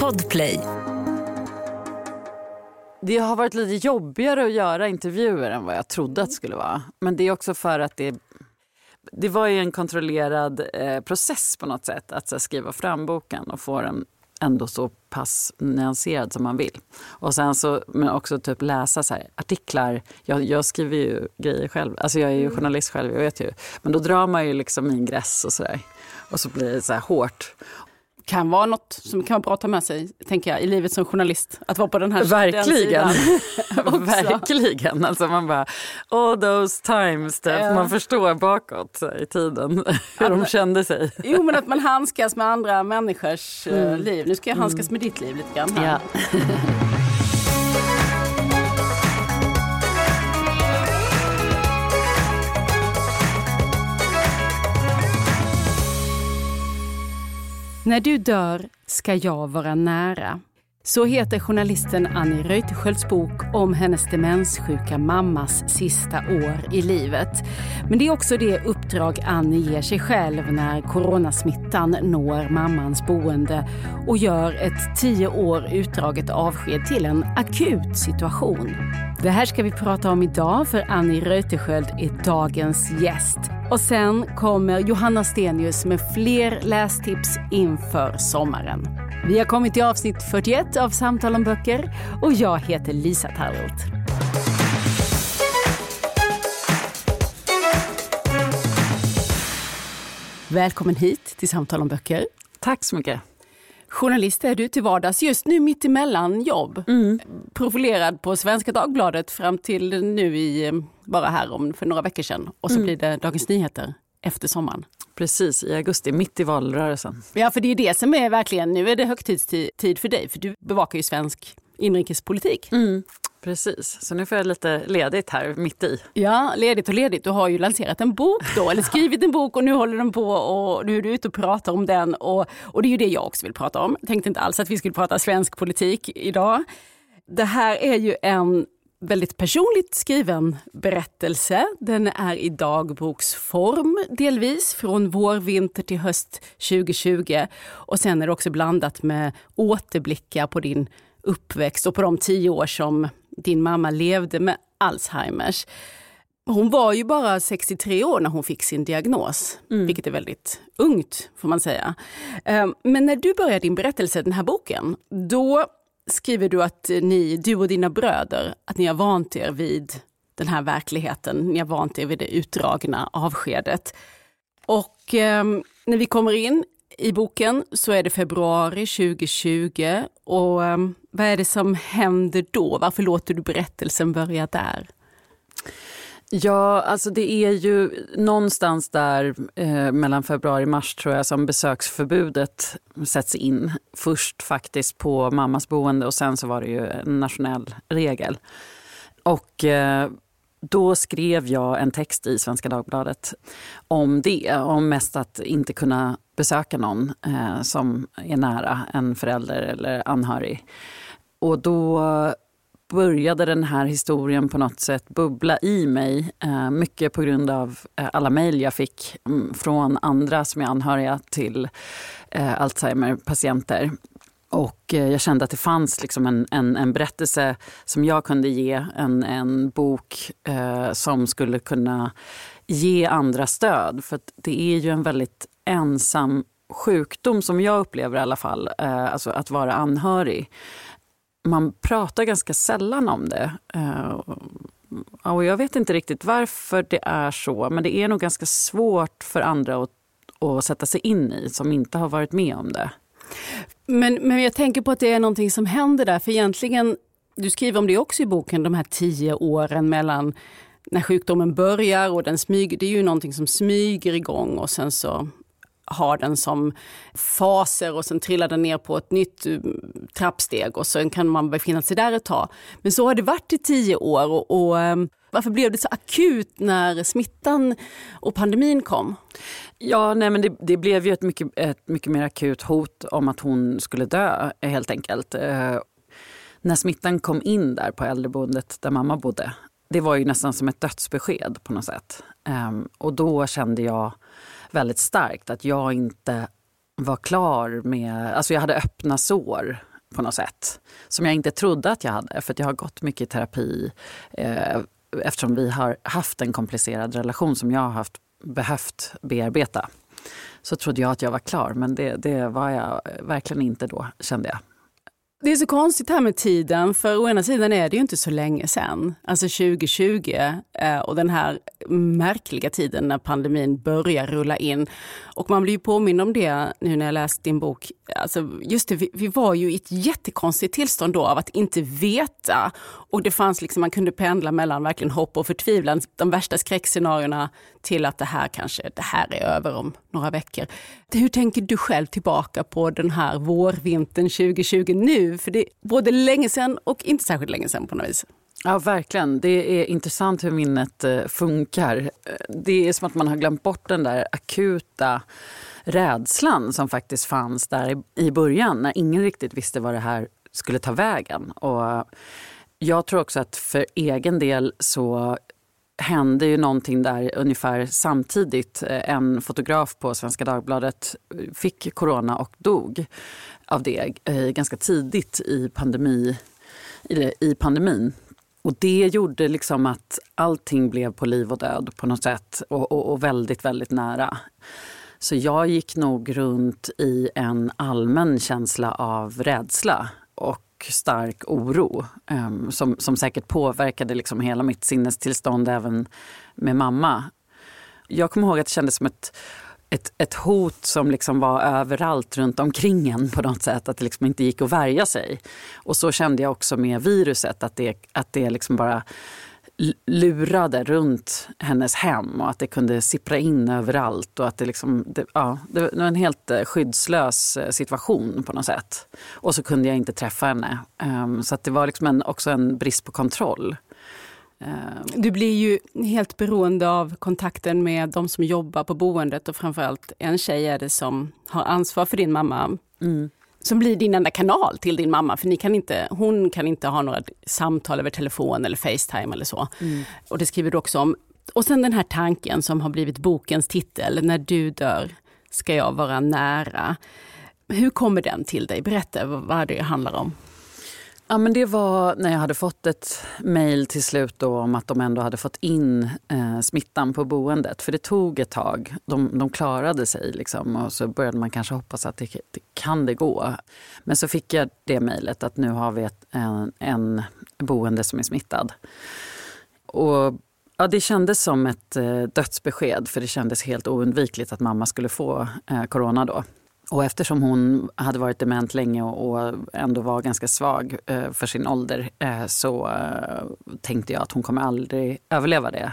Podplay. Det har varit lite jobbigare att göra intervjuer än vad jag trodde att det skulle vara. Men det är också för att det, det var ju en kontrollerad eh, process på något sätt att skriva fram boken och få den ändå så pass nyanserad som man vill. Och sen så, men också typ läsa så här, artiklar. Jag, jag, skriver ju grejer själv, alltså jag är ju journalist själv, jag vet ju. Men då drar man ju liksom ingress och sådär. Och så blir det så här hårt kan vara något som kan vara bra att ta med sig, tänker jag, i livet som journalist. Att vara på den här Verkligen. Den Verkligen. Alltså man bara, all those times, typ. Ja. man förstår bakåt i tiden hur de kände sig. Jo, men att man handskas med andra människors eh, mm. liv. Nu ska jag handskas mm. med ditt liv lite grann. Här. Ja. När du dör ska jag vara nära. Så heter journalisten Annie Reuterskiölds bok om hennes demenssjuka mammas sista år i livet. Men det är också det uppdrag Annie ger sig själv när coronasmittan når mammans boende och gör ett tio år utdraget avsked till en akut situation. Det här ska vi prata om idag för Annie Reuterskiöld är dagens gäst. Och sen kommer Johanna Stenius med fler lästips inför sommaren. Vi har kommit till avsnitt 41 av Samtal om böcker och jag heter Lisa Tallroth. Välkommen hit till Samtal om böcker. Tack så mycket. Journalist är du till vardags, just nu mitt emellan jobb. Mm. Profilerad på Svenska Dagbladet fram till nu i, bara här om för några veckor sedan. Och så mm. blir det Dagens Nyheter efter sommaren. Precis, i augusti, mitt i valrörelsen. Ja, för det är det som är verkligen, nu är det högtidstid för dig, för du bevakar ju svensk inrikespolitik. Mm. Precis, så nu får jag lite ledigt här mitt i. Ja, ledigt och ledigt. Du har ju lanserat en bok då, eller skrivit en bok och nu håller den på och nu är du ute och pratar om den. Och, och det är ju det jag också vill prata om. Jag tänkte inte alls att vi skulle prata svensk politik idag. Det här är ju en väldigt personligt skriven berättelse. Den är i dagboksform delvis, från vår, vinter till höst 2020. Och sen är det också blandat med återblickar på din uppväxt och på de tio år som din mamma levde med Alzheimers. Hon var ju bara 63 år när hon fick sin diagnos, mm. vilket är väldigt ungt får man säga. Ehm, men när du börjar din berättelse, den här boken, då skriver du att ni, du och dina bröder, att ni har vant er vid den här verkligheten. Ni har vant er vid det utdragna avskedet. Och eh, när vi kommer in i boken så är det februari 2020 och eh, vad är det som händer då? Varför låter du berättelsen börja där? Ja, alltså det är ju någonstans där eh, mellan februari och mars tror jag som besöksförbudet sätts in. Först faktiskt på mammas boende och sen så var det ju en nationell regel. Och eh, då skrev jag en text i Svenska Dagbladet om det. Om mest att inte kunna besöka någon eh, som är nära, en förälder eller anhörig. Och då började den här historien på något sätt bubbla i mig. Eh, mycket på grund av eh, alla mejl jag fick mm, från andra som är anhöriga till eh, Alzheimer-patienter. Och jag kände att det fanns liksom en, en, en berättelse som jag kunde ge, en, en bok eh, som skulle kunna ge andra stöd. För det är ju en väldigt ensam sjukdom som jag upplever i alla fall, eh, alltså att vara anhörig man pratar ganska sällan om det. Eh, och jag vet inte riktigt varför det är så, men det är nog ganska svårt för andra att, att sätta sig in i som inte har varit med om det. Men, men jag tänker på att det är någonting som händer där, för egentligen, du skriver om det också i boken, de här tio åren mellan när sjukdomen börjar och den smyger, det är ju någonting som smyger igång och sen så har den som faser och sen trillar den ner på ett nytt eh, trappsteg och sen kan man befinna sig där ett tag. Men så har det varit i tio år och, och ehm, varför blev det så akut när smittan och pandemin kom? Ja, nej, men det, det, blev ju ett mycket, ett mycket mer akut hot om att hon skulle dö eh, helt enkelt. Eh, när smittan kom in där på äldreboendet där mamma bodde, det var ju nästan som ett dödsbesked på något sätt. Eh, och då kände jag väldigt starkt att jag inte var klar med... Alltså jag hade öppna sår på något sätt. Som jag inte trodde att jag hade, för jag har gått mycket i terapi eh, eftersom vi har haft en komplicerad relation som jag har haft, behövt bearbeta. Så trodde jag att jag var klar, men det, det var jag verkligen inte då, kände jag. Det är så konstigt här med tiden, för å ena sidan är det ju inte så länge sedan, alltså 2020 eh, och den här märkliga tiden när pandemin börjar rulla in. Och man blir ju påminn om det nu när jag läst din bok. Alltså just det, vi, vi, var ju i ett jättekonstigt tillstånd då av att inte veta. Och det fanns liksom, man kunde pendla mellan verkligen hopp och förtvivlan, de värsta skräckscenarierna till att det här kanske, det här är över om några veckor. Hur tänker du själv tillbaka på den här vårvintern 2020 nu? För det är både länge sedan och inte särskilt länge sedan på något vis. Ja, verkligen. Det är intressant hur minnet eh, funkar. Det är som att man har glömt bort den där akuta rädslan som faktiskt fanns där i början när ingen riktigt visste vad det här skulle ta vägen. Och jag tror också att för egen del så hände ju någonting där ungefär samtidigt. Eh, en fotograf på Svenska Dagbladet eh, fick corona och dog av det eh, ganska tidigt i, pandemi, i pandemin. Och det gjorde liksom att allting blev på liv och död på något sätt och, och, och, väldigt, väldigt nära. Så jag gick nog runt i en allmän känsla av rädsla och stark oro um, som, som säkert påverkade liksom hela mitt sinnestillstånd även med mamma. Jag kommer ihåg att det kändes som ett ett, ett hot som liksom var överallt runt omkring en på något sätt. Att det liksom inte gick att värja sig. Och så kände jag också med viruset, att det, att det liksom bara lurade runt hennes hem och att det kunde sippra in överallt. Och att det, liksom, det, ja, det var en helt eh, skyddslös eh, situation på något sätt. Och så kunde jag inte träffa henne. Um, så det var liksom en, också en brist på kontroll. Ehm. Du blir ju helt beroende av kontakten med de som jobbar på boendet och framförallt en tjej är det som har ansvar för din mamma. Mm. Som blir din enda kanal till din mamma för ni kan inte, hon kan inte ha några samtal över telefon eller Facetime eller så. Mm. Och det skriver du också om. Och sen den här tanken som har blivit bokens titel, När du dör ska jag vara nära. Hur kommer den till dig? Berätta vad det handlar om. Ja, men det var när jag hade fått ett mejl till slut då om att de ändå hade fått in eh, smittan på boendet. För det tog ett tag. De, de klarade sig liksom, och så började man kanske hoppas att det, det kan det gå. Men så fick jag det mejlet att nu har vi ett, en, en boende som är smittad. Och Ja, det kändes som ett eh, dödsbesked för det kändes helt oundvikligt att mamma skulle få eh, corona då. Och eftersom hon hade varit dement länge och, ändå var ganska svag eh, för sin ålder eh, så eh, tänkte jag att hon kommer aldrig överleva det.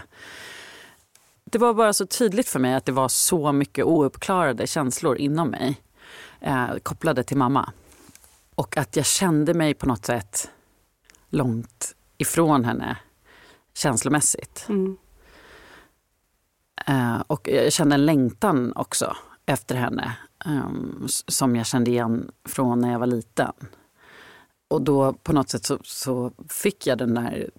Det var bara så tydligt för mig att det var så mycket ouppklarade känslor inom mig kopplade till mamma. Och att jag kände mig på något sätt långt ifrån henne känslomässigt. Mm. och jag kände en längtan också efter henne um, som jag kände igen från när jag var liten. Och då på något sätt så, så fick jag den där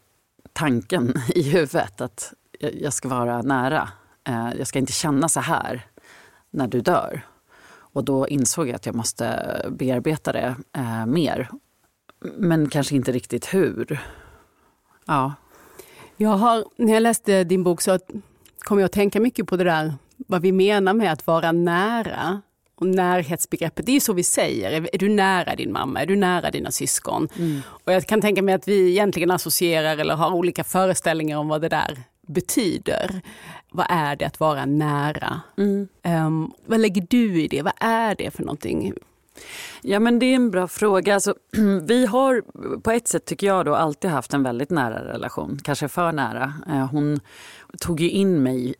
tanken i huvudet att jag, jag ska vara nära. Uh, jag ska inte känna så här när du dör. Och då insåg jag att jag måste bearbeta det uh, mer. Men kanske inte riktigt hur. Ja. Jag har, när jag läste din bok så kom jag att tänka mycket på det där vad vi menar med att vara nära. Och närhetsbegreppet, det är så vi säger. Är du nära din mamma? Är du nära dina syskon? Mm. Och jag kan tänka mig att vi egentligen associerar eller har olika föreställningar om vad det där betyder. Vad är det att vara nära? Mm. Um, vad lägger du i det? Vad är det för någonting? Ja men det är en bra fråga. Alltså, vi har på ett sätt tycker jag då alltid haft en väldigt nära relation. Kanske för nära. Eh, hon tog ju in mig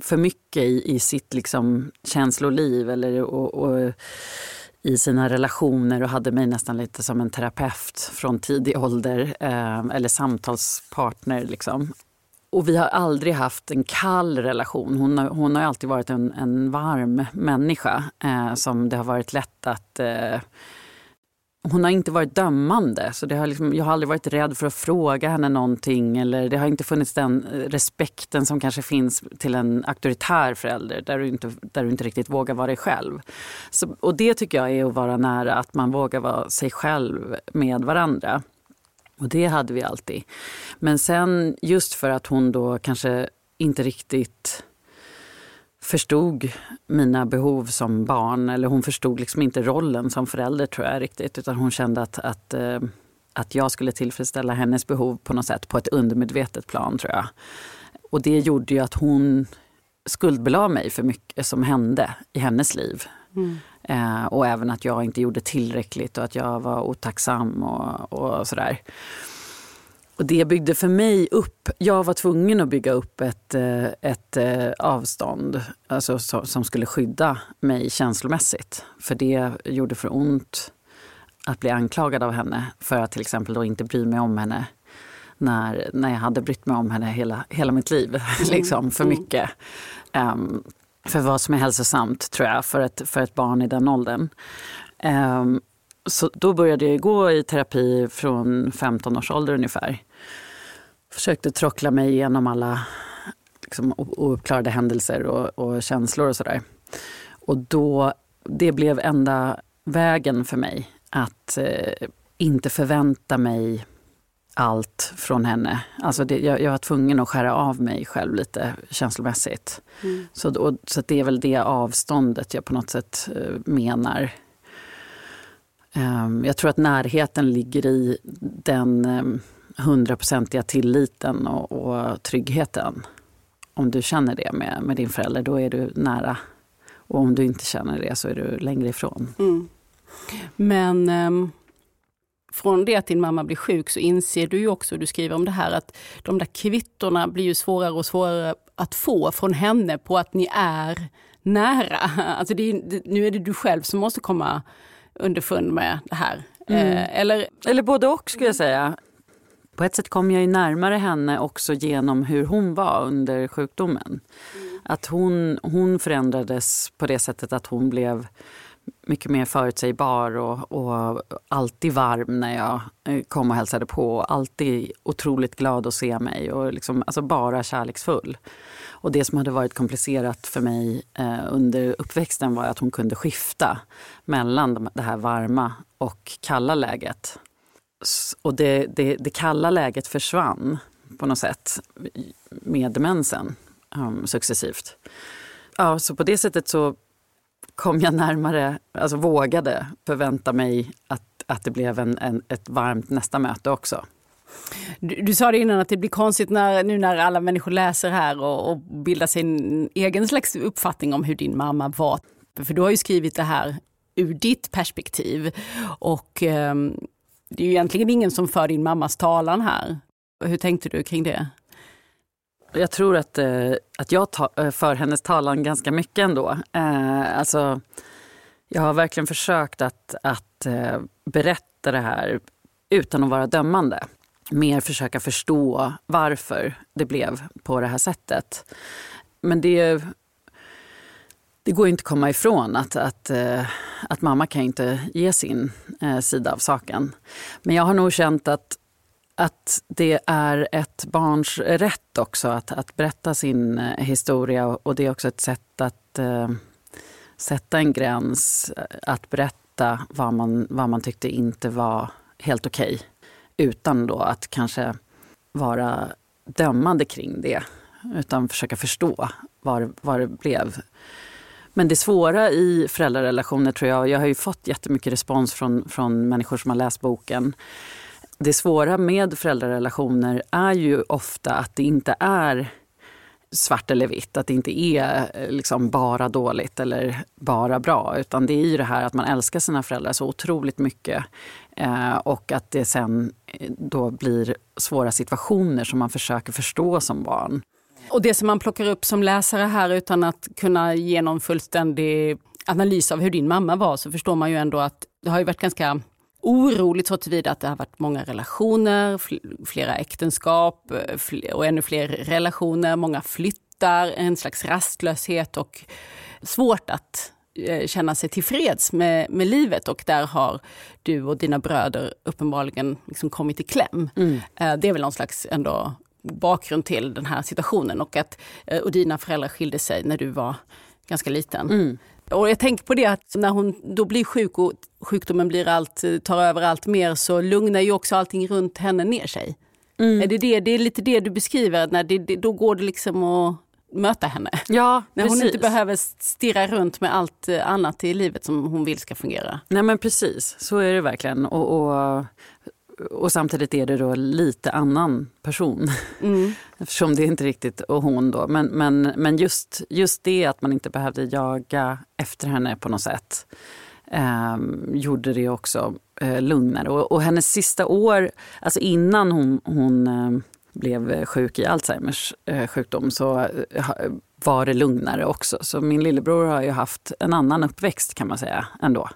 för mycket i, i sitt liksom känsloliv eller, och, och, i sina relationer och hade mig nästan lite som en terapeut från tidig ålder. Eh, eller samtalspartner liksom. Och vi har aldrig haft en kall relation. Hon har, hon har alltid varit en, en varm människa eh, som det har varit lätt att... Eh, hon har inte varit dömande. Så det har liksom, jag har aldrig varit rädd för att fråga henne någonting. Eller det har inte funnits den eh, respekten som kanske finns till en auktoritär förälder där du inte, där du inte riktigt vågar vara dig själv. Så, och det tycker jag är att vara nära, att man vågar vara sig själv med varandra. Och det hade vi alltid. Men sen just för att hon då kanske inte riktigt förstod mina behov som barn. Eller hon förstod liksom inte rollen som förälder tror jag riktigt. Utan hon kände att, att, eh, att jag skulle tillfredsställa hennes behov på något sätt på ett undermedvetet plan tror jag. Och det gjorde ju att hon skuldbelade mig för mycket som hände i hennes liv. Mm. Eh, och även att jag inte gjorde tillräckligt och att jag var otacksam och, och sådär. Och det byggde för mig upp, jag var tvungen att bygga upp ett, eh, ett eh, avstånd alltså, som skulle skydda mig känslomässigt. För det gjorde för ont att bli anklagad av henne för att till exempel då inte bry mig om henne när, när jag hade brytt mig om henne hela, hela mitt liv. Mm. liksom, för mm. mycket. Um, för vad som är hälsosamt tror jag för ett, för ett barn i den åldern. Um, så då började jag gå i terapi från 15 års ålder ungefär. Försökte trockla mig igenom alla liksom, ouppklarade händelser och, och känslor och sådär. Och då, det blev enda vägen för mig att eh, inte förvänta mig allt från henne. Alltså det, jag, jag, var tvungen att skära av mig själv lite känslomässigt. Mm. Så, och, så det är väl det avståndet jag på något sätt eh, menar. Um, jag tror att närheten ligger i den um, hundraprocentiga tilliten och, och, tryggheten. Om du känner det med, med din förälder, då är du nära. Och om du inte känner det så är du längre ifrån. Mm. Men um, från det att din mamma blir sjuk så inser du ju också, du skriver om det här, att de där kvittorna blir ju svårare och svårare att få från henne på att ni är nära. Alltså det är, nu är det du själv som måste komma underfund med det här. Mm. Eh, eller, eller både och skulle jag säga. På ett sätt kom jag ju närmare henne också genom hur hon var under sjukdomen. Mm. Att hon, hon förändrades på det sättet att hon blev mycket mer förutsägbar och, och alltid varm när jag eh, kom och hälsade på. Alltid otroligt glad att se mig och liksom, alltså bara kärleksfull. Och det som hade varit komplicerat för mig eh, under uppväxten var att hon kunde skifta mellan det här varma och kalla läget. Och det, det, det kalla läget försvann på något sätt med demensen um, successivt. Ja, så på det sättet så kom jag närmare, alltså vågade förvänta mig att, att det blev en, en ett varmt nästa möte också. Du, du, sa det innan att det blir konstigt när, nu när alla människor läser här och, och bildar sin egen slags uppfattning om hur din mamma var. För du har ju skrivit det här ur ditt perspektiv. Och eh, det är ju egentligen ingen som för din mammas talan här. Hur tänkte du kring det? Jag tror att, eh, att jag ta, eh, för hennes talan ganska mycket ändå. Eh, alltså, jag har verkligen försökt att, att eh, berätta det här utan att vara dömande mer försöka förstå varför det blev på det här sättet. Men det, det går inte att komma ifrån att, att, eh, att mamma kan inte ge sin eh, sida av saken. Men jag har nog känt att, att det är ett barns rätt också att, att berätta sin eh, historia och det är också ett sätt att eh, sätta en gräns, eh, att berätta vad man, vad man tyckte inte var helt okej. Okay utan då att kanske vara dömande kring det. Utan försöka förstå vad, vad det blev. Men det svåra i föräldrarelationer tror jag, jag har ju fått jättemycket respons från, från människor som har läst boken. Det svåra med föräldrarelationer är ju ofta att det inte är svart eller vitt, att det inte är eh, liksom bara dåligt eller bara bra. Utan det är ju det här att man älskar sina föräldrar så otroligt mycket Eh, och att det sen eh, då blir svåra situationer som man försöker förstå som barn. Och det som man plockar upp som läsare här utan att kunna ge någon fullständig analys av hur din mamma var så förstår man ju ändå att det har ju varit ganska oroligt så tillvida att det har varit många relationer, flera äktenskap eh, och ännu fler relationer, många flyttar, en slags rastlöshet och svårt att eh, känna sig tillfreds med, med livet och där har du och dina bröder uppenbarligen liksom kommit i kläm. Mm. Eh, det är väl någon slags ändå bakgrund till den här situationen och att och dina föräldrar skilde sig när du var ganska liten. Mm. Och jag tänker på det att när hon då blir sjuk och sjukdomen blir allt, tar över allt mer så lugnar ju också allting runt henne ner sig. Mm. Är det, det, det är lite det du beskriver, när det, det, då går det liksom att möta henne. Ja, När precis. hon inte behöver stirra runt med allt eh, annat i livet som hon vill ska fungera. Nej men precis, så är det verkligen. Och, och, och samtidigt är det då lite annan person. Mm. Eftersom det är inte riktigt och hon då. Men, men, men just, just det att man inte behövde jaga efter henne på något sätt. Eh, gjorde det också eh, lugnare. Och, och, hennes sista år, alltså innan hon, hon eh, blev sjuk i Alzheimers eh, sjukdom så eh, var det lugnare också. Så min lillebror har ju haft en annan uppväxt kan man säga ändå.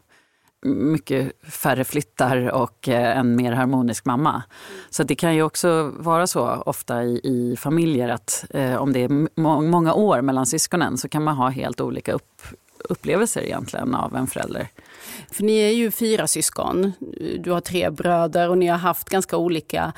Mycket färre flyttar och eh, en mer harmonisk mamma. Så det kan ju också vara så ofta i, i familjer att eh, om det är må många år mellan syskonen så kan man ha helt olika upp, upplevelser egentligen av en förälder. För ni är ju fyra syskon. Du har tre bröder och ni har haft ganska olika,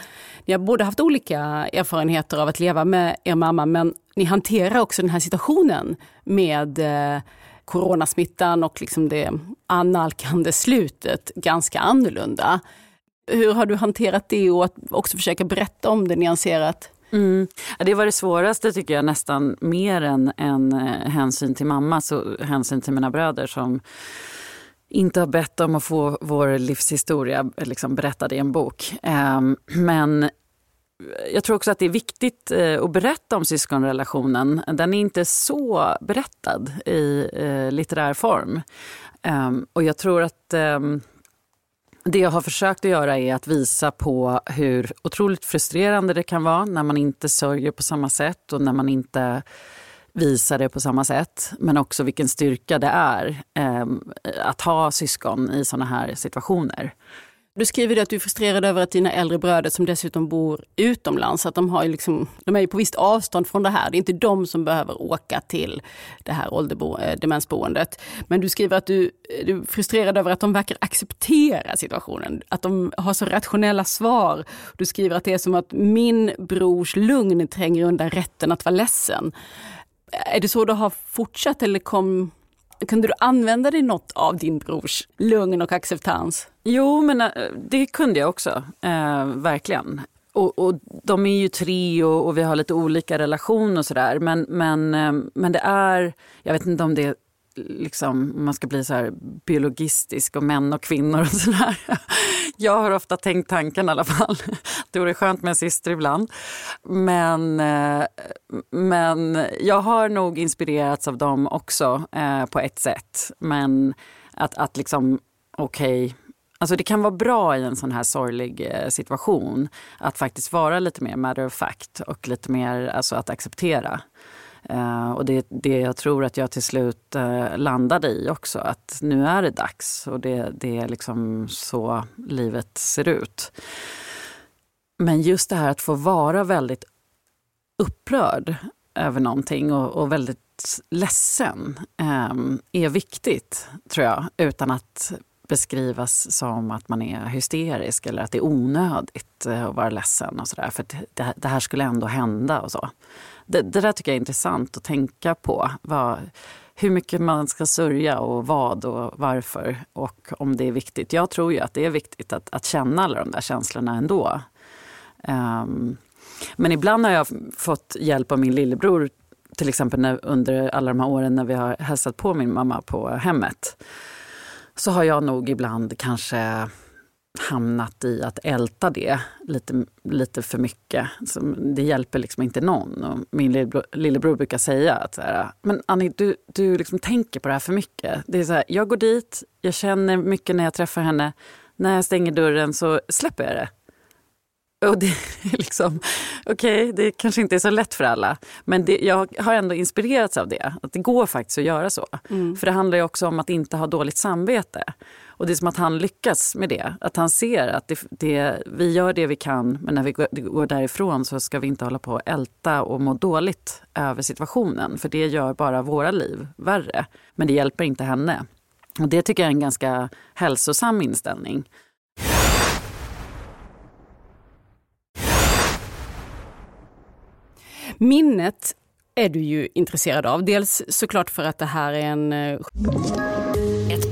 ni har både haft olika erfarenheter av att leva med er mamma men ni hanterar också den här situationen med eh, coronasmittan och liksom det annalkande slutet ganska annorlunda. Hur har du hanterat det och att också försöka berätta om det nyanserat? Mm. Det var det svåraste tycker jag nästan mer än, än eh, hänsyn till mamma, så hänsyn till mina bröder som inte har bett om att få vår livshistoria eh, liksom, berättad i en bok. Ehm, men jag tror också att det är viktigt eh, att berätta om syskonrelationen. Den är inte så berättad i eh, litterär form. Ehm, och jag tror att ehm, det jag har försökt att göra är att visa på hur otroligt frustrerande det kan vara när man inte sörjer på samma sätt och när man inte visar det på samma sätt. Men också vilken styrka det är ehm, att ha syskon i såna här situationer. Du skriver att du är frustrerad över att dina äldre bröder som dessutom bor utomlands, att de, har liksom, de är på visst avstånd från det här. Det är inte de som behöver åka till det här ålderbo, eh, demensboendet. Men du skriver att du, eh, du är frustrerad över att de verkar acceptera situationen, att de har så rationella svar. Du skriver att det är som att min brors lugn tränger undan rätten att vara ledsen. Är det så du har fortsatt eller kom, kunde du använda dig något av din brors lugn och acceptans? Jo, men eh, det kunde jag också. Eh, verkligen. Och, och, de är ju tre och, och, vi har lite olika relation och sådär. Men, men, eh, men det är, jag vet inte om det liksom, man ska bli så här biologistisk och män och kvinnor och sådär. Jag har ofta tänkt tanken i alla fall. Det vore skönt med en syster ibland. Men, eh, men jag har nog inspirerats av dem också eh, på ett sätt. Men att, att liksom, okej, okay, Alltså det kan vara bra i en sån här sorglig eh, situation att faktiskt vara lite mer matter of fact och lite mer alltså att acceptera. Eh, och det är det jag tror att jag till slut eh, landade i också, att nu är det dags och det, det är liksom så livet ser ut. Men just det här att få vara väldigt upprörd över någonting och, och väldigt ledsen eh, är viktigt, tror jag, utan att beskrivas som att man är hysterisk eller att det är onödigt eh, att vara ledsen och sådär. För det, det här skulle ändå hända och så det, det där tycker jag är intressant att tänka på. Vad, hur mycket man ska sörja och vad och varför och om det är viktigt. Jag tror ju att det är viktigt att, att känna alla de där känslorna ändå. Um, men ibland har jag fått hjälp av min lillebror till exempel när, under alla de här åren när vi har hälsat på min mamma på hemmet. Så har jag nog ibland kanske hamnat i att älta det lite, lite för mycket. Så det hjälper liksom inte någon. Och min lillebror, lillebror brukar säga att så här, men Annie, du, du liksom tänker på det här för mycket. Det är så här, jag går dit, jag känner mycket när jag träffar henne. När jag stänger dörren så släpper jag det. Och det är liksom, okej, okay, det kanske inte är så lätt för alla. Men det, jag har ändå inspirerats av det. Att det går faktiskt att göra så. Mm. För det handlar ju också om att inte ha dåligt samvete. Och det är som att han lyckas med det. Att han ser att det, det, vi gör det vi kan men när vi går, därifrån så ska vi inte hålla på och älta och må dåligt över situationen. För det gör bara våra liv värre. Men det hjälper inte henne. Och det tycker jag är en ganska hälsosam inställning. Minnet är du ju intresserad av. Dels såklart för att det här är en... Eh, Ett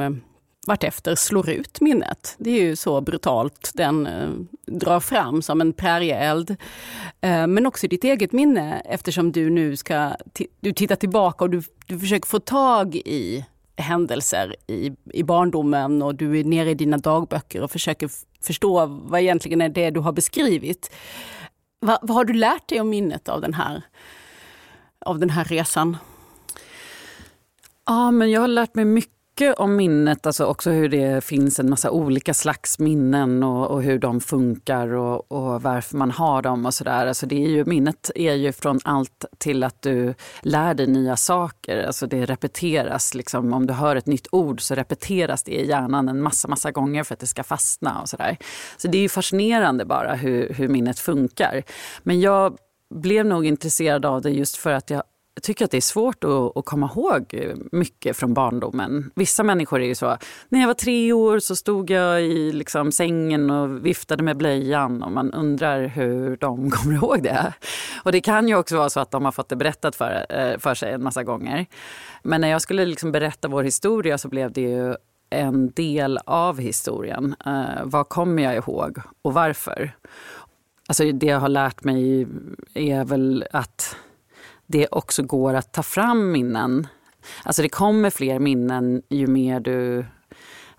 Eh, vartefter slår ut minnet. Det är ju så brutalt den eh, drar fram som en prärieeld. Eh, men också ditt eget minne eftersom du nu ska du tittar tillbaka och du, du försöker få tag i händelser i, i barndomen och du är nere i dina dagböcker och försöker förstå vad egentligen är det du har beskrivit. Va, vad har du lärt dig om minnet av den här, av den här resan? Ja, men jag har lärt mig mycket om minnet, alltså också hur det finns en massa olika slags minnen och, och hur de funkar och, och, varför man har dem och sådär. Alltså det är ju, minnet är ju från allt till att du lär dig nya saker. Alltså det repeteras. Liksom, om du hör ett nytt ord så repeteras det i hjärnan en massa, massa gånger för att det ska fastna och sådär. Så det är ju fascinerande bara hur, hur minnet funkar. Men jag blev nog intresserad av det just för att jag tycker att det är svårt att, att, komma ihåg mycket från barndomen. Vissa människor är ju så, när jag var tre år så stod jag i liksom sängen och viftade med blöjan och man undrar hur de kommer ihåg det. Och det kan ju också vara så att de har fått det berättat för, eh, för sig en massa gånger. Men när jag skulle liksom berätta vår historia så blev det ju en del av historien. Uh, vad kommer jag ihåg och varför? Alltså det jag har lärt mig är väl att det också går att ta fram minnen. Alltså det kommer fler minnen ju mer du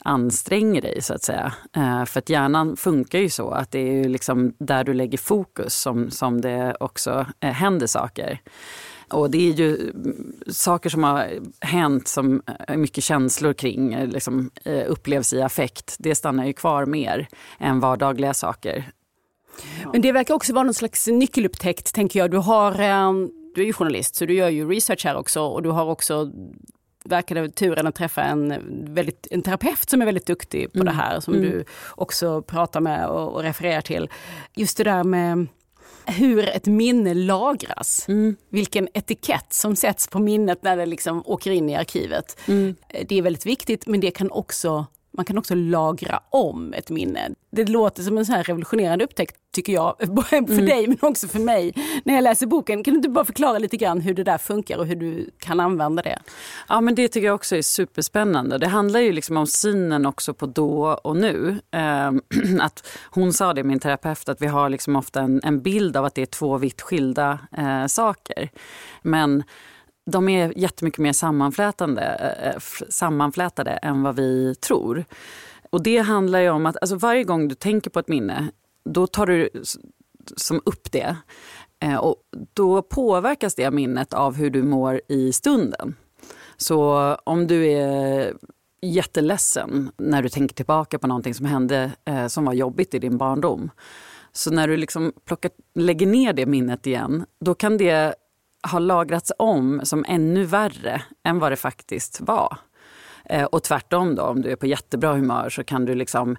anstränger dig så att säga. Eh, för att hjärnan funkar ju så att det är liksom där du lägger fokus som, som det också eh, händer saker. Och det är ju mm, saker som har hänt som eh, mycket känslor kring liksom, upplevs i affekt. Det stannar ju kvar mer än vardagliga saker. Men det verkar också vara någon slags nyckelupptäckt, tänker jag. Du har du är ju journalist så du gör ju research här också och du har också verkade turen att träffa en, väldigt, en terapeut som är väldigt duktig på mm. det här som mm. du också pratar med och, och, refererar till. Just det där med hur ett minne lagras. Mm. Vilken etikett som sätts på minnet när det liksom åker in i arkivet. Mm. Det är väldigt viktigt men det kan också man kan också lagra om ett minne. Det låter som en så här revolutionerande upptäckt tycker jag, för mm. dig men också för mig när jag läser boken. Kan du inte bara förklara lite grann hur det där funkar och hur du kan använda det? Ja men det tycker jag också är superspännande. Det handlar ju liksom om synen också på då och nu. Eh, att hon sa det, min terapeut, att vi har liksom ofta en, en bild av att det är två vitt skilda eh, saker. Men de är jättemycket mer sammanflätande, eh, eh, sammanflätade än vad vi tror. Och det handlar ju om att alltså varje gång du tänker på ett minne, då tar du som upp det. Eh, och då påverkas det minnet av hur du mår i stunden. Så om du är jätteledsen när du tänker tillbaka på någonting som hände som var jobbigt i din barndom. Så när du liksom plockar, lägger ner det minnet igen, då kan det har lagrats om som ännu värre än vad det faktiskt var. Eh, och tvärtom då, om du är på jättebra humör så kan du liksom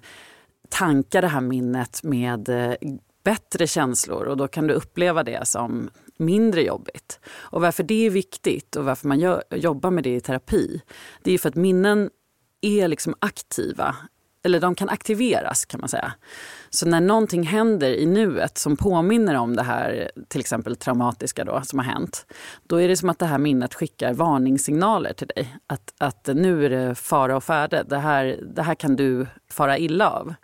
tanka det här minnet med eh, bättre känslor och då kan du uppleva det som mindre jobbigt. Och varför det är viktigt och varför man gör, jobbar med det i terapi, det är för att minnen är liksom aktiva eller de kan aktiveras kan man säga. Så när någonting händer i nuet som påminner om det här till exempel traumatiska då, som har hänt, då är det som att det här minnet skickar varningssignaler till dig. Att, att nu är det fara och färde, det här, det här kan du fara illa av.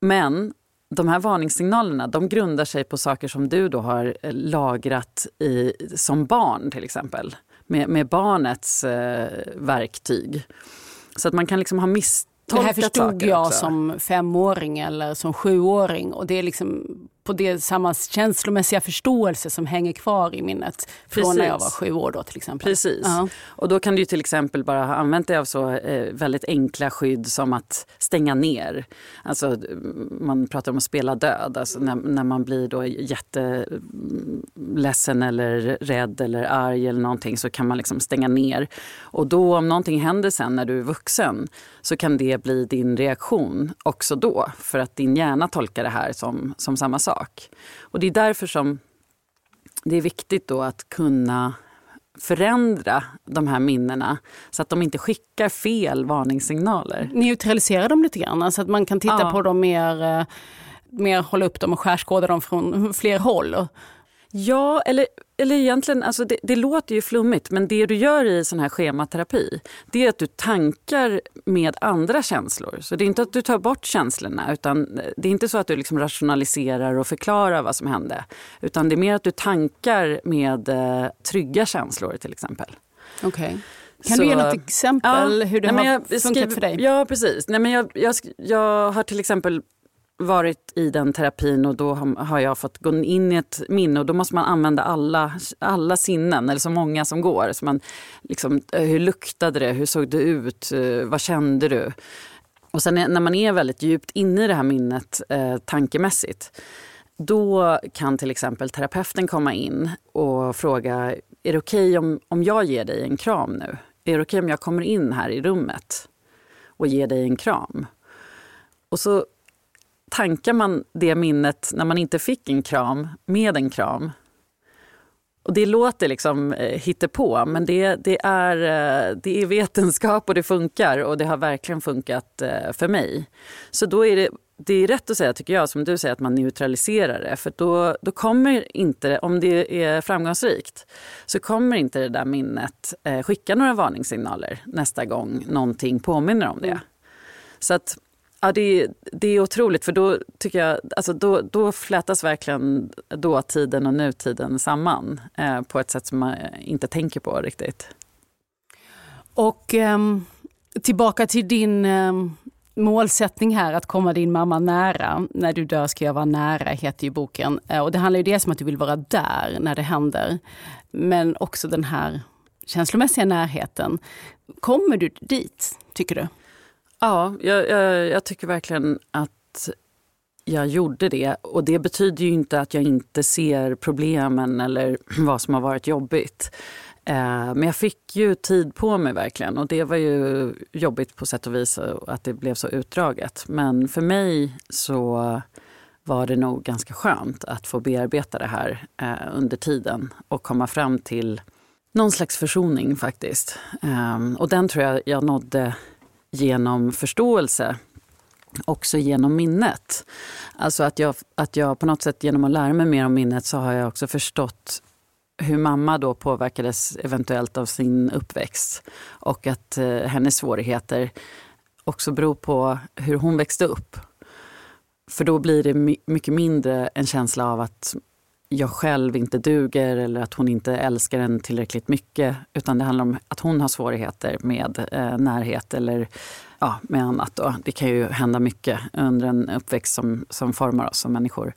Men de här varningssignalerna de grundar sig på saker som du då har lagrat i, som barn till exempel. Med, med barnets eh, verktyg. Så att man kan liksom ha miss det här förstod jag också. som femåring eller som sjuåring och det är liksom på det samma känslomässiga förståelse som hänger kvar i minnet från när jag var Precis. sju år då till exempel. Precis. Ja. Och då kan du till exempel bara ha använt dig av så eh, väldigt enkla skydd som att stänga ner. Alltså man pratar om att spela död, alltså när, när man blir då jätteledsen eller rädd eller arg eller någonting så kan man liksom stänga ner. Och då om någonting händer sen när du är vuxen så kan det bli din reaktion också då för att din hjärna tolkar det här som, som samma sak. Och det är därför som det är viktigt då att kunna förändra de här minnena så att de inte skickar fel varningssignaler. Neutralisera dem lite grann, alltså att man kan titta Ja. på dem mer, eh, mer hålla upp dem och skärskåda dem från fler håll. Ja, eller, eller egentligen, alltså det, det låter ju flummigt men det du gör i sån här schematerapi det är att du tankar med andra känslor. Så det är inte att du tar bort känslorna utan det är inte så att du liksom rationaliserar och förklarar vad som hände. Utan det är mer att du tankar med eh, trygga känslor till exempel. Okay. Kan Så- du ge något exempel hur det nej, har jag funkat skriver- för dig? Ja, precis. Nej, men jag, jag, jag har till exempel varit i den terapin och då har, jag fått gå in i ett minne och då måste man använda alla, alla sinnen, eller så många som går. Så man, liksom, eh, hur luktade det? Hur såg det ut? Eh, vad kände du? Och sen när man är väldigt djupt inne i det här minnet eh, tankemässigt då kan till exempel terapeuten komma in och fråga, är det okej om, om jag ger dig en kram nu? Är det okej om jag kommer in här i rummet och ger dig en kram? Och så tankar man det minnet när man inte fick en kram med en kram. Och det låter liksom eh, hittepå, men det, det, är, eh, det är vetenskap och det funkar och det har verkligen funkat eh, för mig. Så då är det, det är rätt att säga, tycker jag, som du säger, att man neutraliserar det. För då, då kommer inte, om det är framgångsrikt, så kommer inte det där minnet eh, skicka några varningssignaler nästa gång någonting påminner om det. Så att Ja, det, det är otroligt, för då tycker jag, alltså då, då flätas verkligen dåtiden och nutiden samman eh, på ett sätt som man inte tänker på riktigt. Och eh, tillbaka till din eh, målsättning här att komma din mamma nära. När du dör ska jag vara nära, heter ju boken. Eh, och det handlar ju dels om att du vill vara där när det händer. Men också den här känslomässiga närheten. Kommer du dit, tycker du? Ja, jag, jag, jag tycker verkligen att jag gjorde det. Och det betyder ju inte att jag inte ser problemen eller vad som har varit jobbigt. Eh, men jag fick ju tid på mig verkligen och det var ju jobbigt på sätt och vis att det blev så utdraget. Men för mig så var det nog ganska skönt att få bearbeta det här eh, under tiden och komma fram till någon slags försoning faktiskt. Eh, och den tror jag jag nådde genom förståelse, också genom minnet. Alltså att jag, att jag på något sätt genom att lära mig mer om minnet så har jag också förstått hur mamma då påverkades eventuellt av sin uppväxt och att eh, hennes svårigheter också beror på hur hon växte upp. För då blir det mycket mindre en känsla av att jag själv inte duger eller att hon inte älskar en tillräckligt mycket. Utan det handlar om att hon har svårigheter med eh, närhet eller ja, med annat. Då. Det kan ju hända mycket under en uppväxt som, som formar oss som människor.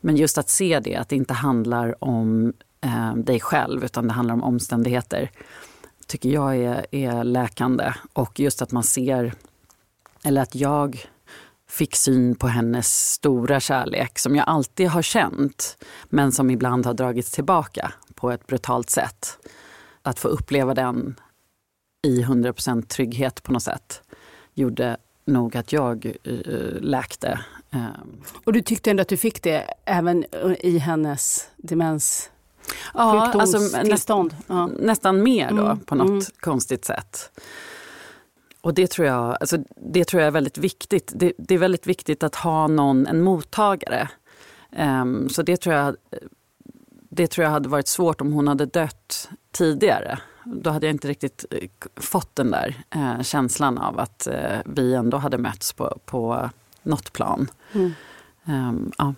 Men just att se det, att det inte handlar om eh, dig själv utan det handlar om omständigheter tycker jag är, är läkande. Och just att man ser, eller att jag fick syn på hennes stora kärlek som jag alltid har känt men som ibland har dragits tillbaka på ett brutalt sätt. Att få uppleva den i 100% trygghet på något sätt gjorde nog att jag uh, läkte. Uh, Och du tyckte ändå att du fick det även i hennes demens ja, alltså, nä? Ja. nästan mer då Mm, på något mm. konstigt sätt. Och det tror jag, alltså, det tror jag är väldigt viktigt. Det, det är väldigt viktigt att ha någon, en mottagare. Ehm, så det tror, jag, det tror jag hade varit svårt om hon hade dött tidigare. Då hade jag inte riktigt eh, fått den där eh, känslan av att eh, vi ändå hade mötts på, på något plan. Mm. Ehm, ja.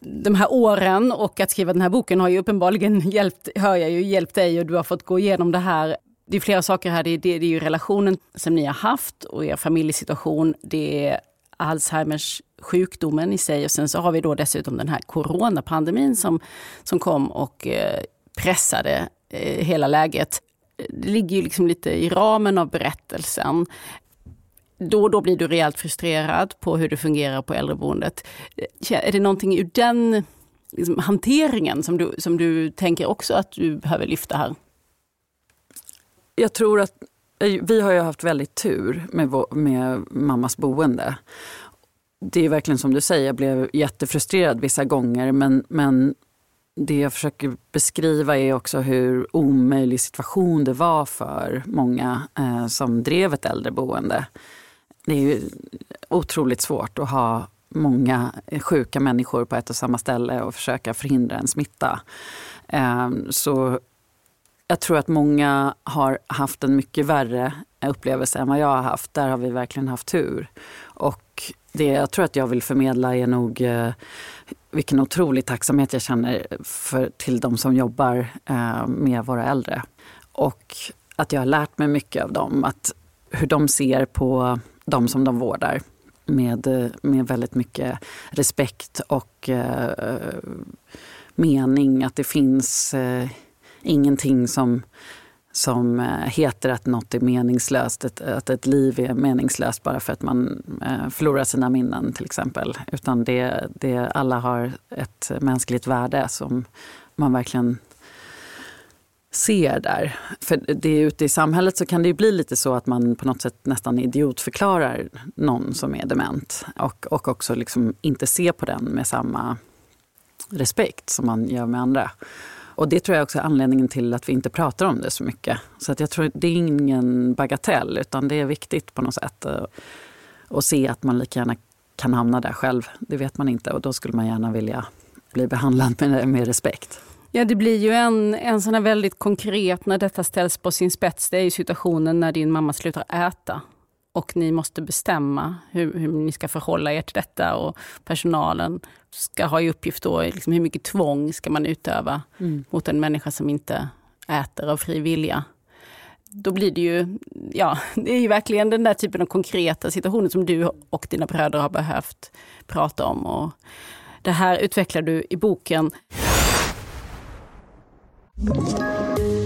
De här åren och att skriva den här boken har ju uppenbarligen hjälpt, hör jag ju, hjälpt dig och du har fått gå igenom det här. Det är flera saker här. Det är, det är ju relationen som ni har haft och er familjesituation. Det är Alzheimers sjukdomen i sig och sen så har vi då dessutom den här coronapandemin som, som kom och eh, pressade eh, hela läget. Det ligger ju liksom lite i ramen av berättelsen. Då och då blir du rejält frustrerad på hur det fungerar på äldreboendet. Eh, är det någonting ur den liksom, hanteringen som du, som du tänker också att du behöver lyfta här? Jag tror att eh, vi har ju haft väldigt tur med, med mammas boende. Det är verkligen som du säger, jag blev jättefrustrerad vissa gånger men, men det jag försöker beskriva är också hur omöjlig situation det var för många eh, som drev ett äldreboende. Det är ju otroligt svårt att ha många sjuka människor på ett och samma ställe och försöka förhindra en smitta. Eh, så jag tror att många har haft en mycket värre upplevelse än vad jag har haft. Där har vi verkligen haft tur. Och det jag tror att jag vill förmedla är nog eh, vilken otrolig tacksamhet jag känner för, till de som jobbar eh, med våra äldre. Och att jag har lärt mig mycket av dem. Att hur de ser på de som de vårdar. Med, eh, med väldigt mycket respekt och eh, mening. Att det finns eh, ingenting som som eh, heter att något är meningslöst, att ett liv är meningslöst bara för att man eh, förlorar sina minnen till exempel. Utan det, det, alla har ett mänskligt värde som man verkligen ser där. För det ute i samhället så kan det ju bli lite så att man på något sätt nästan idiotförklarar någon som är dement. Och, och också liksom inte ser på den med samma respekt som man gör med andra. Och det tror jag också är anledningen till att vi inte pratar om det så mycket. Så att jag tror det är ingen bagatell utan det är viktigt på något sätt. att se att man lika gärna kan hamna där själv. Det vet man inte och då skulle man gärna vilja bli behandlad med, med respekt. Ja, det blir ju en, en sån här väldigt konkret när detta ställs på sin spets. Det är ju situationen när din mamma slutar äta och ni måste bestämma hur, hur, ni ska förhålla er till detta. Och personalen ska ha i uppgift då, liksom hur mycket tvång ska man utöva mm. mot en människa som inte äter av fri vilja. Då blir det ju, ja, det är ju verkligen den där typen av konkreta situationer som du och dina bröder har behövt prata om. Och det här utvecklar du i boken.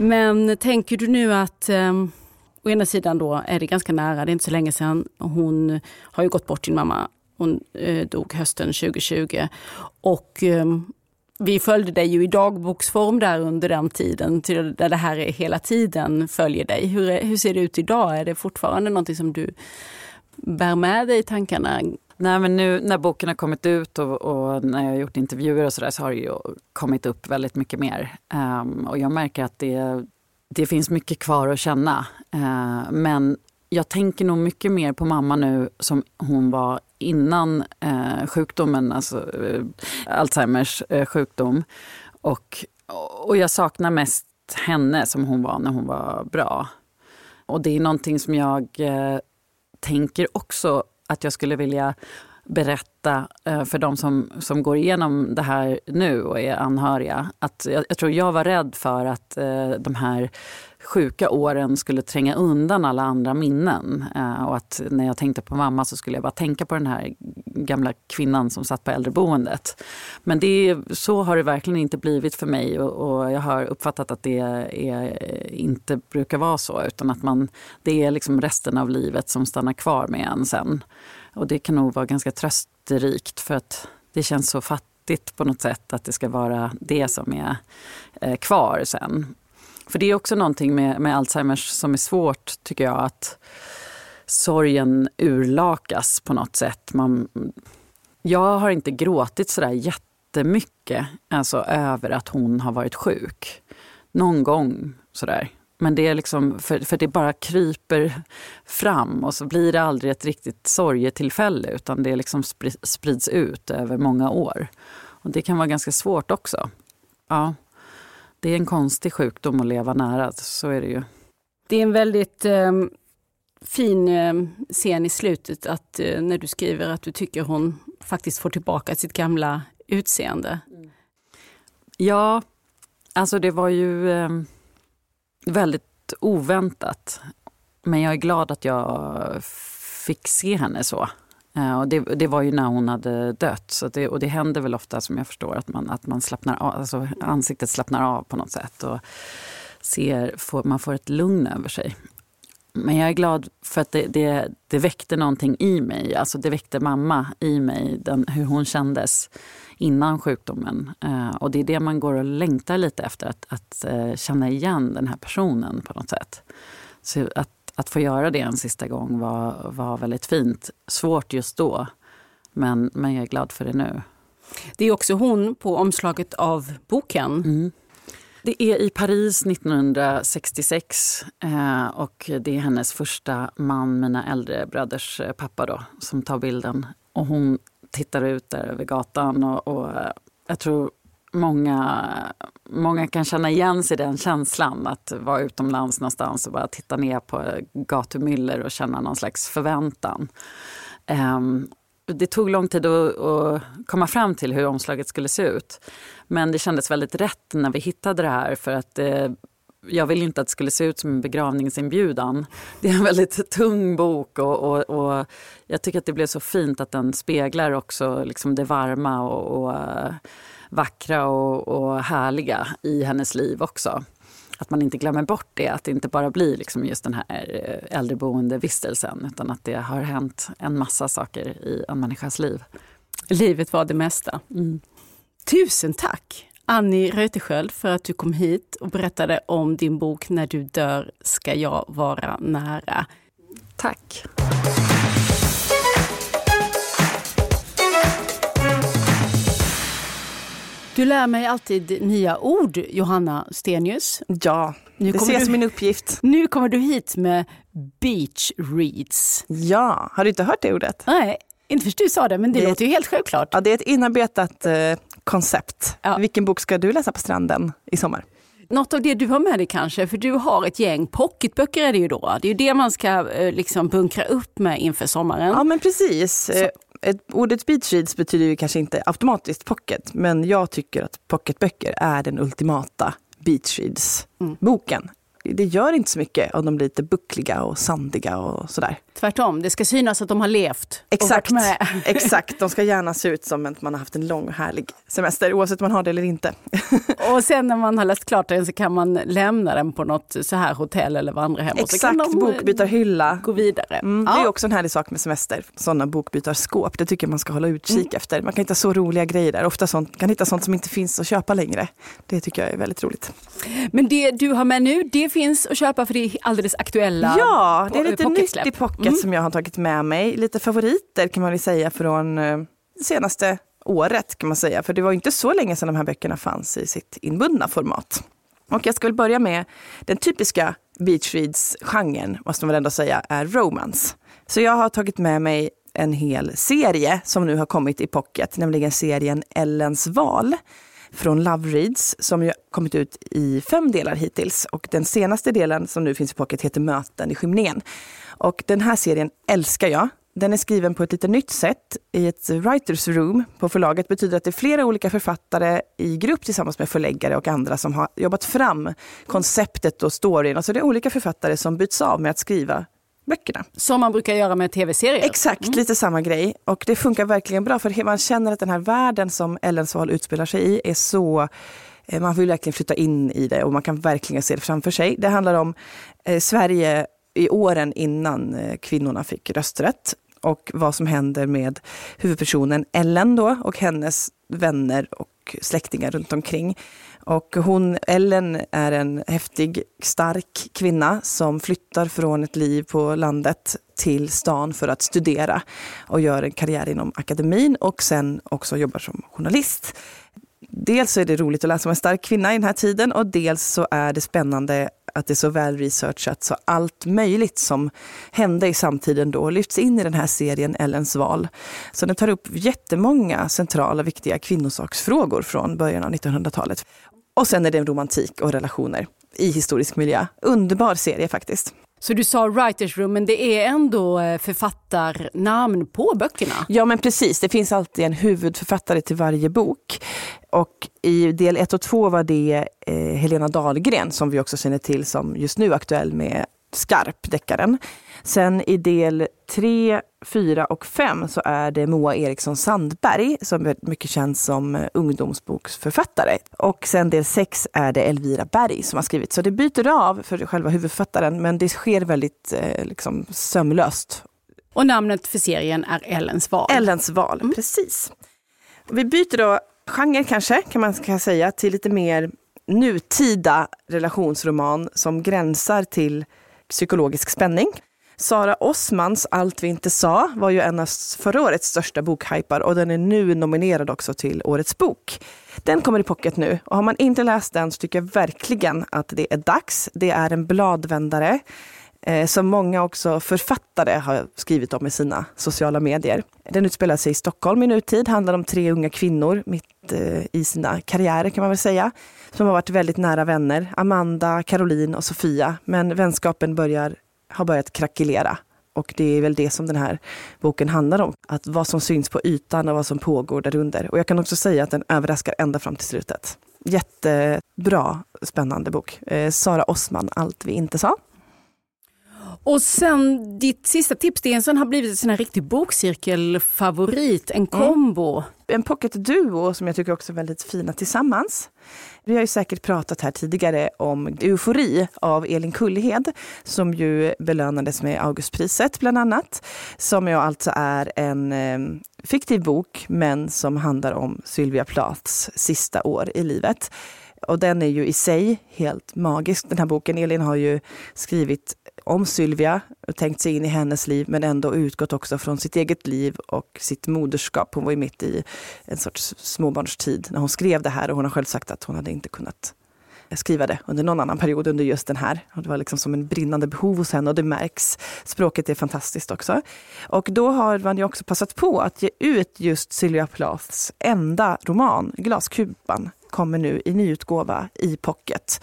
Men tänker du nu att um, å ena sidan då är det ganska nära, det är inte så länge sedan. Hon har ju gått bort, din mamma. Hon eh, dog hösten 2020. Och um, vi följde dig ju i dagboksform där under den tiden, där det här hela tiden följer dig. Hur, hur ser det ut idag? Är det fortfarande någonting som du bär med dig i tankarna? Nej, men nu när boken har kommit ut och, och när jag har gjort intervjuer och så där så har det ju kommit upp väldigt mycket mer. Um, och jag märker att det, det finns mycket kvar att känna. Uh, men jag tänker nog mycket mer på mamma nu som hon var innan uh, sjukdomen, alltså uh, Alzheimers uh, sjukdom. Och, och jag saknar mest henne som hon var när hon var bra. Och det är någonting som jag tänker också att jag skulle vilja berätta eh, för de som, som går igenom det här nu och är anhöriga. Att jag, jag tror jag var rädd för att eh, de här sjuka åren skulle tränga undan alla andra minnen. Eh, och att när jag tänkte på mamma så skulle jag bara tänka på den här gamla kvinnan som satt på äldreboendet. Men det, så har det verkligen inte blivit för mig och, och jag har uppfattat att det är, eh, inte brukar vara så. Utan att man, det är liksom resten av livet som stannar kvar med en sen. Och det kan nog vara ganska trösterikt för att det känns så fattigt på något sätt att det ska vara det som är eh, kvar sen. För det är också någonting med, med Alzheimers som är svårt tycker jag att sorgen urlakas på något sätt. Man, jag har inte gråtit sådär jättemycket alltså, över att hon har varit sjuk. Någon gång sådär. Men det är liksom, för, för det bara kryper fram och så blir det aldrig ett riktigt sorgetillfälle utan det liksom sprids ut över många år. Och det kan vara ganska svårt också. Ja, det är en konstig sjukdom att leva nära, så är det ju. Det är en väldigt eh, fin eh, scen i slutet att eh, när du skriver att du tycker hon faktiskt får tillbaka sitt gamla utseende. Mm. Ja, alltså det var ju ehm, väldigt oväntat. Men jag är glad att jag fick se henne så. Eh, och det, det, var ju när hon hade dött. Så det, och det händer väl ofta som jag förstår att man, att man slappnar av, alltså ansiktet slappnar av på något sätt. Och ser, får, man får ett lugn över sig. Men jag är glad för att det, det, det väckte någonting i mig. Alltså det väckte mamma i mig, den, hur hon kändes innan sjukdomen. Uh, och det är det man går och längtar lite efter, att, att uh, känna igen den här personen på något sätt. Så att, att få göra det en sista gång var, var väldigt fint. Svårt just då, men, men jag är glad för det nu. Det är också hon på omslaget av boken. Mm. Det är i Paris 1966 eh, och det är hennes första man, mina äldre bröders eh, pappa, då, som tar bilden. Och hon tittar ut där över gatan och, och eh, jag tror många, många kan känna igen sig i den känslan att vara utomlands någonstans och bara titta ner på gatumyller och känna någon slags förväntan. Um, det tog lång tid att, att, komma fram till hur omslaget skulle se ut. Men det kändes väldigt rätt när vi hittade det här för att eh, jag ville inte att det skulle se ut som en begravningsinbjudan. Det är en väldigt tung bok och, och, och jag tycker att det blev så fint att den speglar också liksom det varma och, och eh, vackra och, och härliga i hennes liv också. Att man inte glömmer bort det, att det inte bara blir liksom just den här eh, äldreboendevistelsen utan att det har hänt en massa saker i en människas liv. Livet var det mesta. Mm. Tusen tack Annie Reuterskiöld för att du kom hit och berättade om din bok När du dör ska jag vara nära. Tack. Du lär mig alltid nya ord, Johanna Stenius. Ja, nu det jag som min uppgift. Nu kommer du hit med beach reads. Ja, har du inte hört det ordet? Nej, inte först du sa det, men det, det låter ju helt självklart. Ja, det är ett inarbetat eh, koncept. Ja. Vilken bok ska du läsa på stranden i sommar? Något av det du har med dig kanske, för du har ett gäng pocketböcker är det ju då. Det är ju det man ska eh, liksom bunkra upp med inför sommaren. Ja men precis. Så. Ett, ordet speechreads betyder ju kanske inte automatiskt pocket, men jag tycker att pocketböcker är den ultimata beachreads-boken. Mm det gör inte så mycket om de blir lite buckliga och sandiga och sådär. Tvärtom, det ska synas att de har levt Exakt, exakt. de ska gärna se ut som att man har haft en lång och härlig semester oavsett om man har det eller inte. och sen när man har läst klart den så kan man lämna den på något så här hotell eller vandrarhem. Exakt, bokbytarhylla. Gå vidare. Mm, ja. Det är också en härlig sak med semester, sådana bokbytarskåp. Det tycker jag man ska hålla utkik mm. efter. Man kan hitta så roliga grejer där. Ofta sånt, kan hitta sånt som inte finns att köpa längre. Det tycker jag är väldigt roligt. Men det du har med nu, det finns att köpa för det är alldeles aktuella Ja, det är lite nytt i pocket mm. som jag har tagit med mig. Lite favoriter kan man väl säga från eh, senaste året kan man säga. För det var inte så länge sedan de här böckerna fanns i sitt inbundna format. Och jag ska väl börja med den typiska beach reads-genren, måste man väl ändå säga, är romance. Så jag har tagit med mig en hel serie som nu har kommit i pocket, nämligen serien Ellens val från Love Reads som ju kommit ut i fem delar hittills. Och den senaste delen som nu finns i pocket heter Möten i skymningen. Och den här serien älskar jag. Den är skriven på ett lite nytt sätt i ett writers room på förlaget. Det betyder att det är flera olika författare i grupp tillsammans med förläggare och andra som har jobbat fram konceptet och storyn. Alltså det är olika författare som byts av med att skriva böckerna. Som man brukar göra med tv-serier? Exakt, mm. lite samma grej. Och det funkar verkligen bra för man känner att den här världen som Ellens val utspelar sig i är så eh, man vill verkligen flytta in i det och man kan verkligen se det framför sig. Det handlar om eh, Sverige i åren innan eh, kvinnorna fick rösträtt och vad som händer med huvudpersonen Ellen då och hennes vänner och släktingar runt omkring. Och hon, Ellen är en häftig, stark kvinna som flyttar från ett liv på landet till stan för att studera och gör en karriär inom akademin och sen också jobbar som journalist. Dels så är det roligt att läsa om en stark kvinna i den här tiden och dels så är det spännande att det är så väl researchat så allt möjligt som hände i samtiden då lyfts in i den här serien Ellens val. Så den tar upp jättemånga centrala viktiga kvinnosaksfrågor från början av 1900-talet. Och sen är det romantik och relationer i historisk miljö. Underbar serie faktiskt. Så du sa writers room, men det är ändå eh, författarnamn på böckerna? Ja men precis, det finns alltid en huvudförfattare till varje bok. Och i del 1 och 2 var det eh, Helena Dahlgren som vi också känner till som just nu aktuell med Skarp-deckaren. Sen i del 3, 4 och 5 så är det Moa Eriksson Sandberg som är mycket känd som eh, ungdomsboksförfattare. Och sen del 6 är det Elvira Berg som har skrivit. Så det byter av för själva huvudförfattaren men det sker väldigt eh, liksom, sömlöst. Och namnet för serien är Ellens val. Ellens val, mm. precis. Vi byter då genre kanske, kan man säga, till lite mer nutida relationsroman som gränsar till psykologisk spänning. Sara Osmans Allt vi inte sa var ju en av förra årets största bokhypar och den är nu nominerad också till Årets bok. Den kommer i pocket nu och har man inte läst den så tycker jag verkligen att det är dags. Det är en bladvändare eh, som många också författare har skrivit om i sina sociala medier. Den utspelar sig i Stockholm i nutid, handlar om tre unga kvinnor mitt eh, i sina karriärer kan man väl säga, som har varit väldigt nära vänner. Amanda, Caroline och Sofia. Men vänskapen börjar har börjat krackelera. Och det är väl det som den här boken handlar om. Att vad som syns på ytan och vad som pågår därunder. Och jag kan också säga att den överraskar ända fram till slutet. Jättebra, spännande bok. Eh, Sara Osman, Allt vi inte sa. Och sen ditt sista tips, det har blivit en sån här riktig bokcirkelfavorit, en mm. kombo. Mm. En pocketduo som jag tycker också är väldigt fina tillsammans. Vi har ju säkert pratat här tidigare om Eufori av Elin Kullhed som ju belönades med Augustpriset bland annat. Som ju alltså är en eh, fiktiv bok men som handlar om Sylvia Plaths sista år i livet. Och den är ju i sig helt magisk, den här boken. Elin har ju skrivit om Sylvia och tänkt sig in i hennes liv men ändå utgått också från sitt eget liv och sitt moderskap. Hon var ju mitt i en sorts småbarnstid när hon skrev det här och hon har själv sagt att hon hade inte kunnat skriva det under någon annan period under just den här. Och det var liksom som en brinnande behov hos henne och det märks. Språket är fantastiskt också. Och då har man ju också passat på att ge ut just Sylvia Plaths enda roman, Glaskupan, kommer nu i nyutgåva i pocket.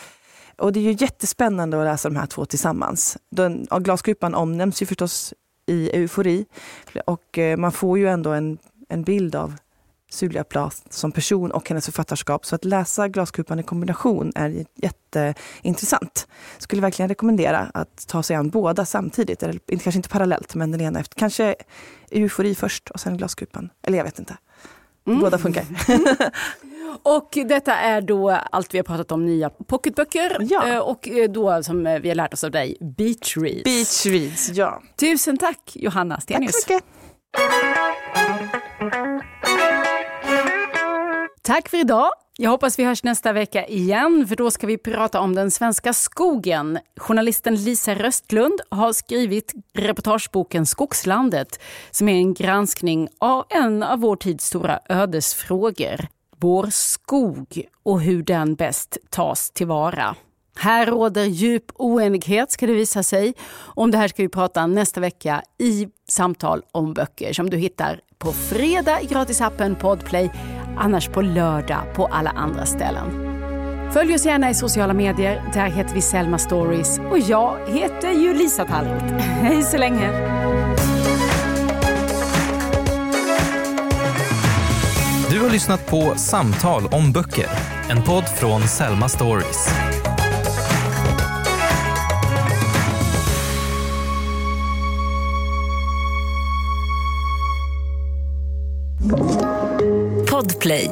Och det är ju jättespännande att läsa de här två tillsammans. Den, glaskupan omnämns ju förstås i Eufori och eh, man får ju ändå en, en bild av Sylvia Plath som person och hennes författarskap. Så att läsa Glaskupan i kombination är jätteintressant. Skulle verkligen rekommendera att ta sig an båda samtidigt. Eller kanske inte parallellt, men den ena efter. Kanske Eufori först och sen Glaskupan. Eller jag vet inte. Mm. Båda funkar. Och detta är då allt vi har pratat om, nya pocketböcker. Ja. Eh, och eh, då som vi har lärt oss av dig, beach reads. Beach reads, ja. Tusen tack Johanna Stenius. Tack så mycket. Tack för idag. Jag hoppas vi hörs nästa vecka igen, för då ska vi prata om den svenska skogen. Journalisten Lisa Röstlund har skrivit reportageboken Skogslandet, som är en granskning av en av vår tids stora ödesfrågor vår skog och hur den bäst tas tillvara. Här råder djup oenighet ska det visa sig. Om det här ska vi prata nästa vecka i Samtal om böcker som du hittar på fredag i gratisappen Podplay, annars på lördag på alla andra ställen. Följ oss gärna i sociala medier. Där heter vi Selma Stories och jag heter ju Lisa Tallroth. Hej så länge! Har lyssnat på Samtal om böcker, en podd från Selma Stories. Podplay.